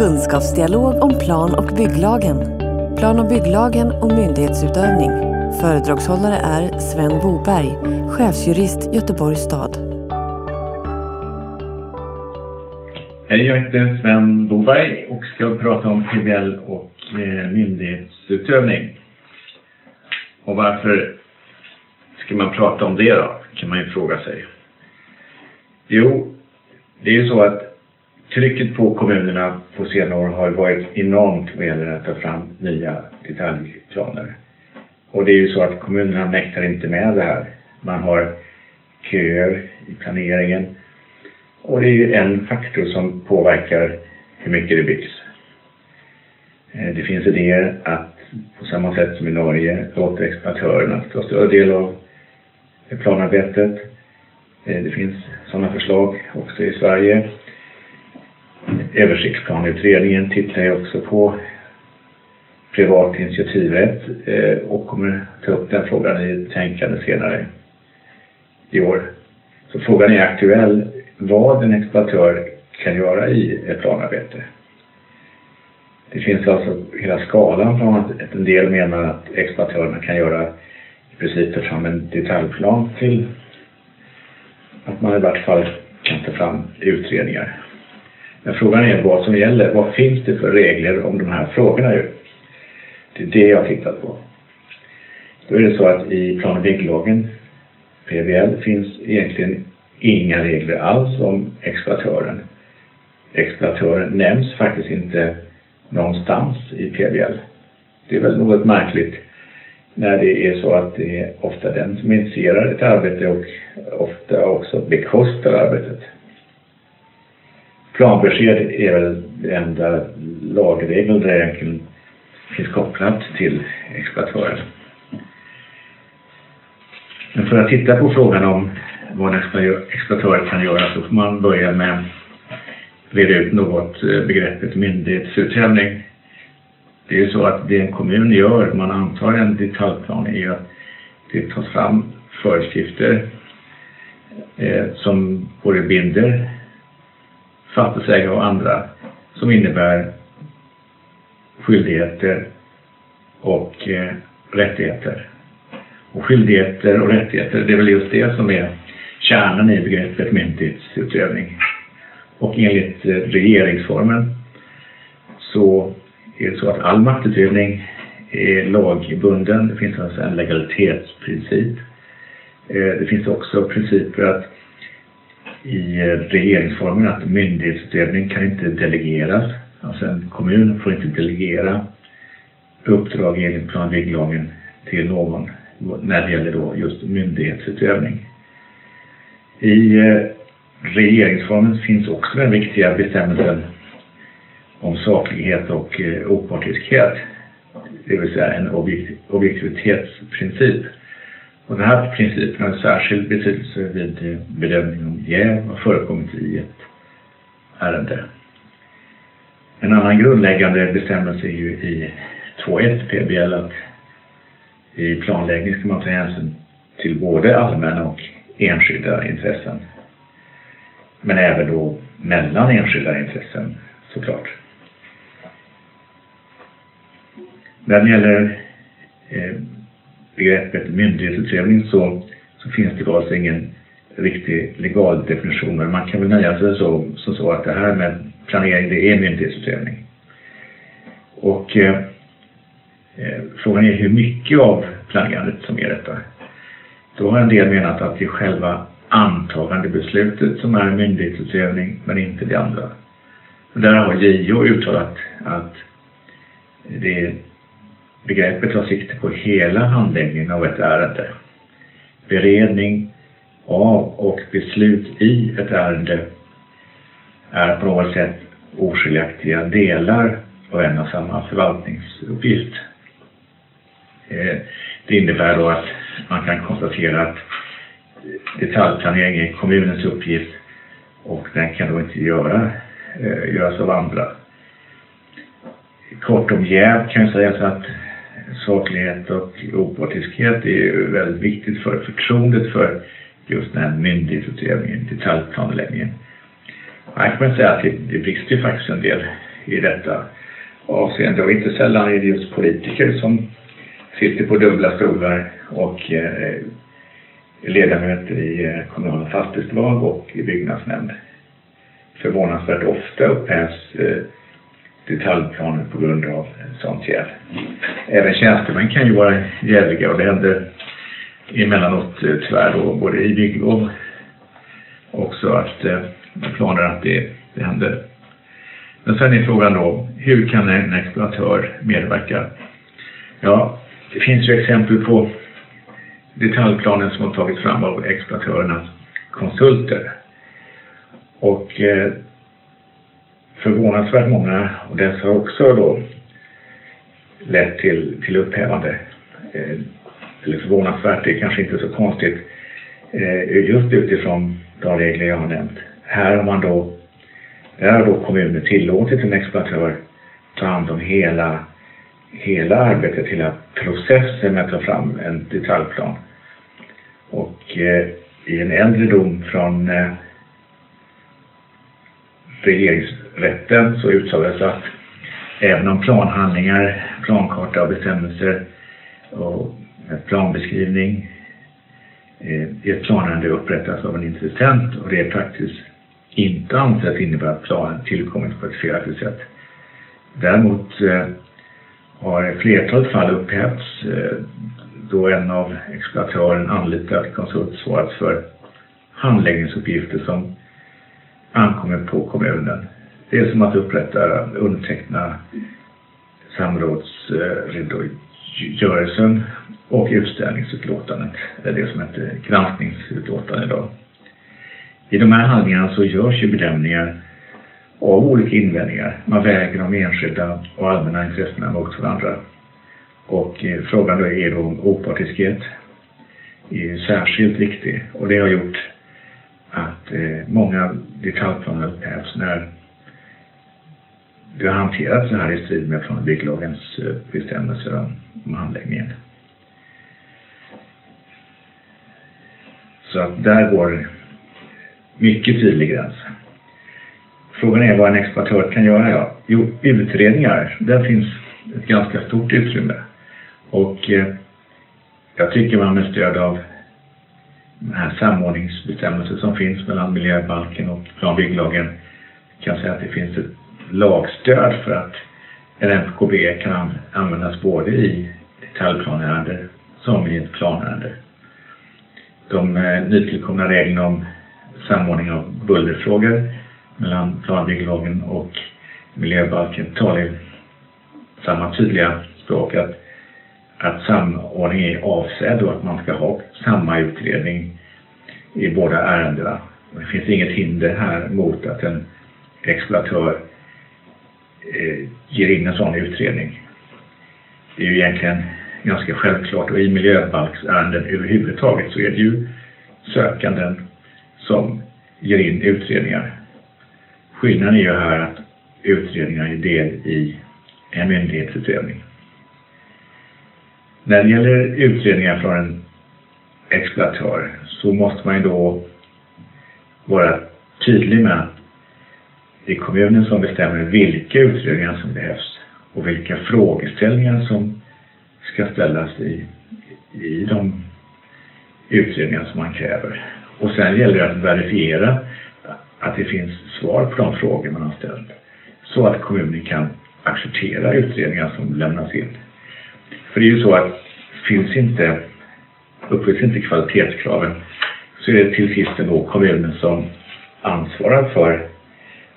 kunskapsdialog om plan och bygglagen. Plan och bygglagen och myndighetsutövning. Föredragshållare är Sven Boberg, chefsjurist Göteborgs stad. Hej, jag heter Sven Boberg och ska prata om PBL och eh, myndighetsutövning. Och varför ska man prata om det då, kan man ju fråga sig. Jo, det är ju så att trycket på kommunerna på senare år har varit enormt vad gäller att ta fram nya detaljplaner. Och det är ju så att kommunerna mäktar inte med det här. Man har köer i planeringen. Och det är ju en faktor som påverkar hur mycket det byggs. Eh, det finns idéer att på samma sätt som i Norge låta exploatörerna ta större del av planarbetet. Eh, det finns sådana förslag också i Sverige. Översiktsplanutredningen tittar ju också på privat initiativrätt eh, och kommer ta upp den frågan i ett tänkande senare i år. Så frågan är aktuell vad en exploatör kan göra i ett planarbete. Det finns alltså hela skalan från att en del menar att exploatörerna kan göra i princip ta fram en detaljplan till att man i vart fall kan ta fram utredningar. Men frågan är vad som gäller. Vad finns det för regler om de här frågorna? Det är det jag har tittat på. Då är det så att i plan och bygglagen, PBL, finns egentligen inga regler alls om exploatören. Exploatören nämns faktiskt inte någonstans i PBL. Det är väl något märkligt när det är så att det är ofta den som initierar ett arbete och ofta också bekostar arbetet. Planbesked är väl den enda lagregeln där egentligen finns kopplat till exploatören. Men för att titta på frågan om vad en exploatör kan göra så får man börja med att reda ut något eh, begreppet myndighetsutövning. Det är ju så att det en kommun gör, man antar en detaljplan, är att det tas fram föreskrifter eh, som både binder fastighetsägare och andra som innebär skyldigheter och eh, rättigheter. Och skyldigheter och rättigheter, det är väl just det som är kärnan i begreppet myndighetsutövning. Och enligt eh, regeringsformen så är det så att all maktutövning är lagbunden. Det finns alltså en legalitetsprincip. Eh, det finns också principer att i regeringsformen att myndighetsutövning kan inte delegeras. Alltså en kommun får inte delegera uppdrag enligt plan och bygglagen till någon när det gäller då just myndighetsutövning. I eh, regeringsformen finns också den viktiga bestämmelsen om saklighet och eh, opartiskhet. Det vill säga en objektivitetsprincip. Och den här principen har en särskild betydelse vid bedömning om jäv har förekommit i ett ärende. En annan grundläggande bestämmelse är ju i 2.1 PBL att i planläggning ska man ta hänsyn till både allmänna och enskilda intressen. Men även då mellan enskilda intressen såklart. När det gäller eh, begreppet myndighetsutövning så, så finns det alltså ingen riktig legal definition. Men man kan väl nöja sig så, så, så att det här med planering, det är myndighetsutövning. Och eh, eh frågan är hur mycket av planerandet som är detta. Då har en del menat att det är själva antagandebeslutet som är myndighetsutövning, men inte det andra. Och där har JO uttalat att det begreppet tar sikte på hela handläggningen av ett ärende. Beredning av och beslut i ett ärende är på något sätt oskiljaktiga delar av en och samma förvaltningsuppgift. Eh, det innebär då att man kan konstatera att detaljplanering är kommunens uppgift och den kan då inte göra, eh, göras av andra. Kort om jäv kan jag säga så att saklighet och opartiskhet är ju väldigt viktigt för förtroendet för just den här myndighetsutövningen, detaljplanläggningen. Här kan man säga att det, det brister ju faktiskt en del i detta avseende. Och inte sällan är det just politiker som sitter på dubbla stolar och eh, ledamöter i eh, kommunala fastighetsbolag och i byggnadsnämnd. Förvånansvärt ofta upphävs eh, detaljplaner på grund av sånt jäv. Även tjänstemän kan ju vara jäviga och det händer emellanåt eh, tyvärr då, både i bygglov också att eh, planer att det, det händer. Men sen är frågan då, hur kan en exploatör medverka? Ja, det finns ju exempel på detaljplanen som har tagits fram av exploatörernas konsulter. Och eh, förvånansvärt många och dessa har också då lett till, till upphävande. Eh, eller förvånansvärt, det är kanske inte så konstigt eh, just utifrån de regler jag har nämnt. Här har man då, där har då kommunen tillåtit en exploatör ta hand om hela, hela arbetet, hela processen med att ta fram en detaljplan. Och eh, i en äldre dom från eh, regeringsrätten så uttalades att även om planhandlingar, plankarta och bestämmelser och planbeskrivning i ett planärende upprättas av en intressent och det är praktiskt inte ansett innebära att planen tillkommit på ett felaktigt sätt. Däremot eh, har ett flertalet fall upphävts eh, då en av exploatören anlitad konsult svarat för handläggningsuppgifter som ankommer på kommunen. Det är som att upprätta, underteckna samrådsredogörelsen eh, och utställningsutlåtandet. Det är det som heter granskningsutlåtande idag. I de här handlingarna så görs ju bedömningar av olika invändningar. Man väger de enskilda och allmänna intressena mot varandra. Och eh, frågan då är då om opartiskhet är särskilt viktig och det har gjort att eh, många detaljplaner upphävs när det har hanterats så här i strid med plan och bygglagens eh, bestämmelser om, om handläggningen. Så att där går mycket tydlig gräns. Frågan är vad en exploatör kan göra. Ja. Jo, utredningar, där finns ett ganska stort utrymme. Och eh, jag tycker man med stöd av den här samordningsbestämmelsen som finns mellan miljöbalken och plan och bygglagen kan säga att det finns ett lagstöd för att en MKB kan användas både i detaljplanärende som i ett planärende. De eh, nytillkomna reglerna om samordning av bullerfrågor mellan planbygglagen och miljöbalken talar samma tydliga språk att att samordning är avsedd och att man ska ha samma utredning i båda ärendena. Det finns inget hinder här mot att en exploatör Eh, ger in en sån utredning. Det är ju egentligen ganska självklart och i miljöbalksärenden överhuvudtaget så är det ju sökanden som ger in utredningar. Skillnaden är ju här att utredningar är del i en myndighetsutredning. När det gäller utredningar från en exploatör så måste man ju då vara tydlig med att det är kommunen som bestämmer vilka utredningar som behövs och vilka frågeställningar som ska ställas i, i de utredningar som man kräver. Och sen gäller det att verifiera att det finns svar på de frågor man har ställt så att kommunen kan acceptera utredningar som lämnas in. För det är ju så att finns inte, uppfylls inte kvalitetskraven så är det till sist ändå kommunen som ansvarar för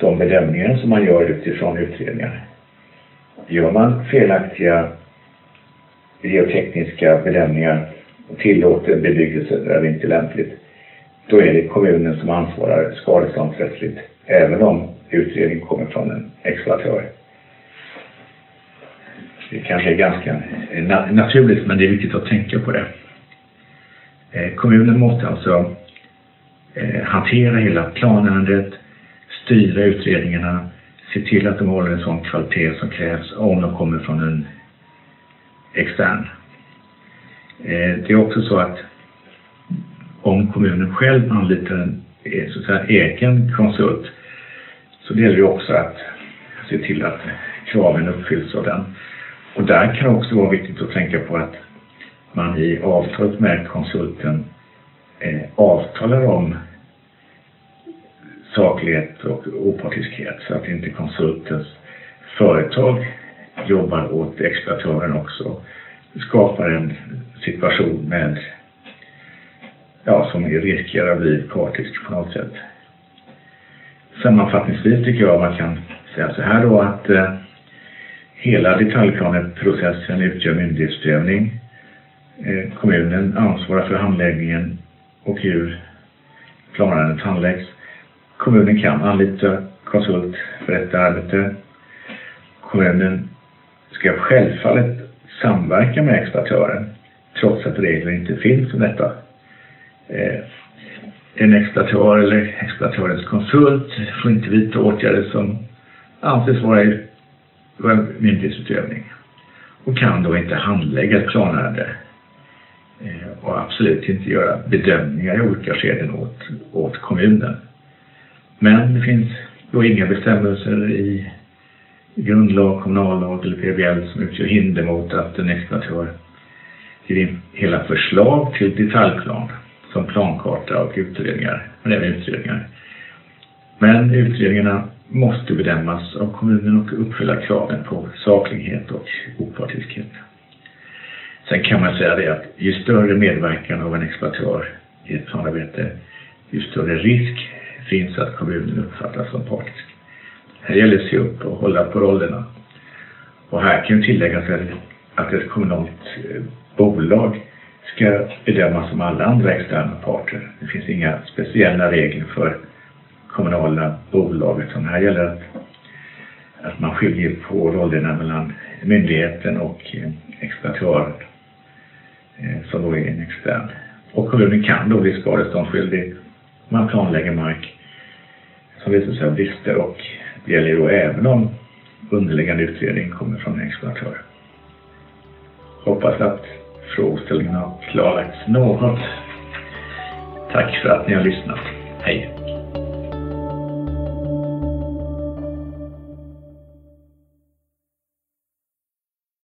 de bedömningar som man gör utifrån utredningar. Gör man felaktiga geotekniska bedömningar och tillåter bebyggelse där det inte är lämpligt, då är det kommunen som ansvarar skadeståndsrättsligt, även om utredningen kommer från en exploatör det kanske är ganska eh, naturligt men det är viktigt att tänka på det. Eh, kommunen måste alltså eh, hantera hela planärendet, styra utredningarna, se till att de håller en sån kvalitet som krävs om de kommer från en extern. Eh, det är också så att om kommunen själv anlitar en eh, så att säga, egen konsult så det gäller det också att se till att kraven uppfylls av den. Och där kan det också vara viktigt att tänka på att man i avtalet med konsulten eh, avtalar om saklighet och opartiskhet så att inte konsultens företag jobbar åt exploatören också. Skapar en situation med ja, som riskerar att bli partisk på något sätt. Sammanfattningsvis tycker jag man kan säga så här då att eh, hela detaljplaneprocessen utgör myndighetsutövning. Eh, kommunen ansvarar för handläggningen och hur planärendet handläggs. Kommunen kan anlita konsult för detta arbete. Kommunen ska självfallet samverka med exploatören trots att regler inte finns om detta. Eh, en exploatör eller exploatörens konsult får inte vidta åtgärder som anses vara i myndighetsutövning och kan då inte handlägga ett planärende eh, och absolut inte göra bedömningar i olika skeden åt, åt kommunen. Men det finns då inga bestämmelser i grundlag, kommunallag eller PBL som utgör hinder mot att en exploatör ger in hela förslag till detaljplan som plankarta och utredningar, men även utredningar. Men utredningarna måste bedömas av kommunen och uppfylla kraven på saklighet och opartiskhet. Sen kan man säga det att ju större medverkan av en exploatör i ett planarbete, ju större risk finns att kommunen uppfattas som partisk. Här gäller det att se upp och hålla på rollerna. Och här kan tilläggas att ett kommunalt eh, bolag ska bedömas som alla andra externa parter. Det finns inga speciella regler för kommunala bolag utan här gäller att, att man skiljer på rollerna mellan myndigheten och eh, exploatören eh, som då är en extern. Och kommunen kan då bli skadeståndsskyldig man planlägger mark som visar sig ha brister och det gäller då även om underliggande utredning kommer från en exploatör. Hoppas att frågeställningen har klarlagts något. Tack för att ni har lyssnat. Hej!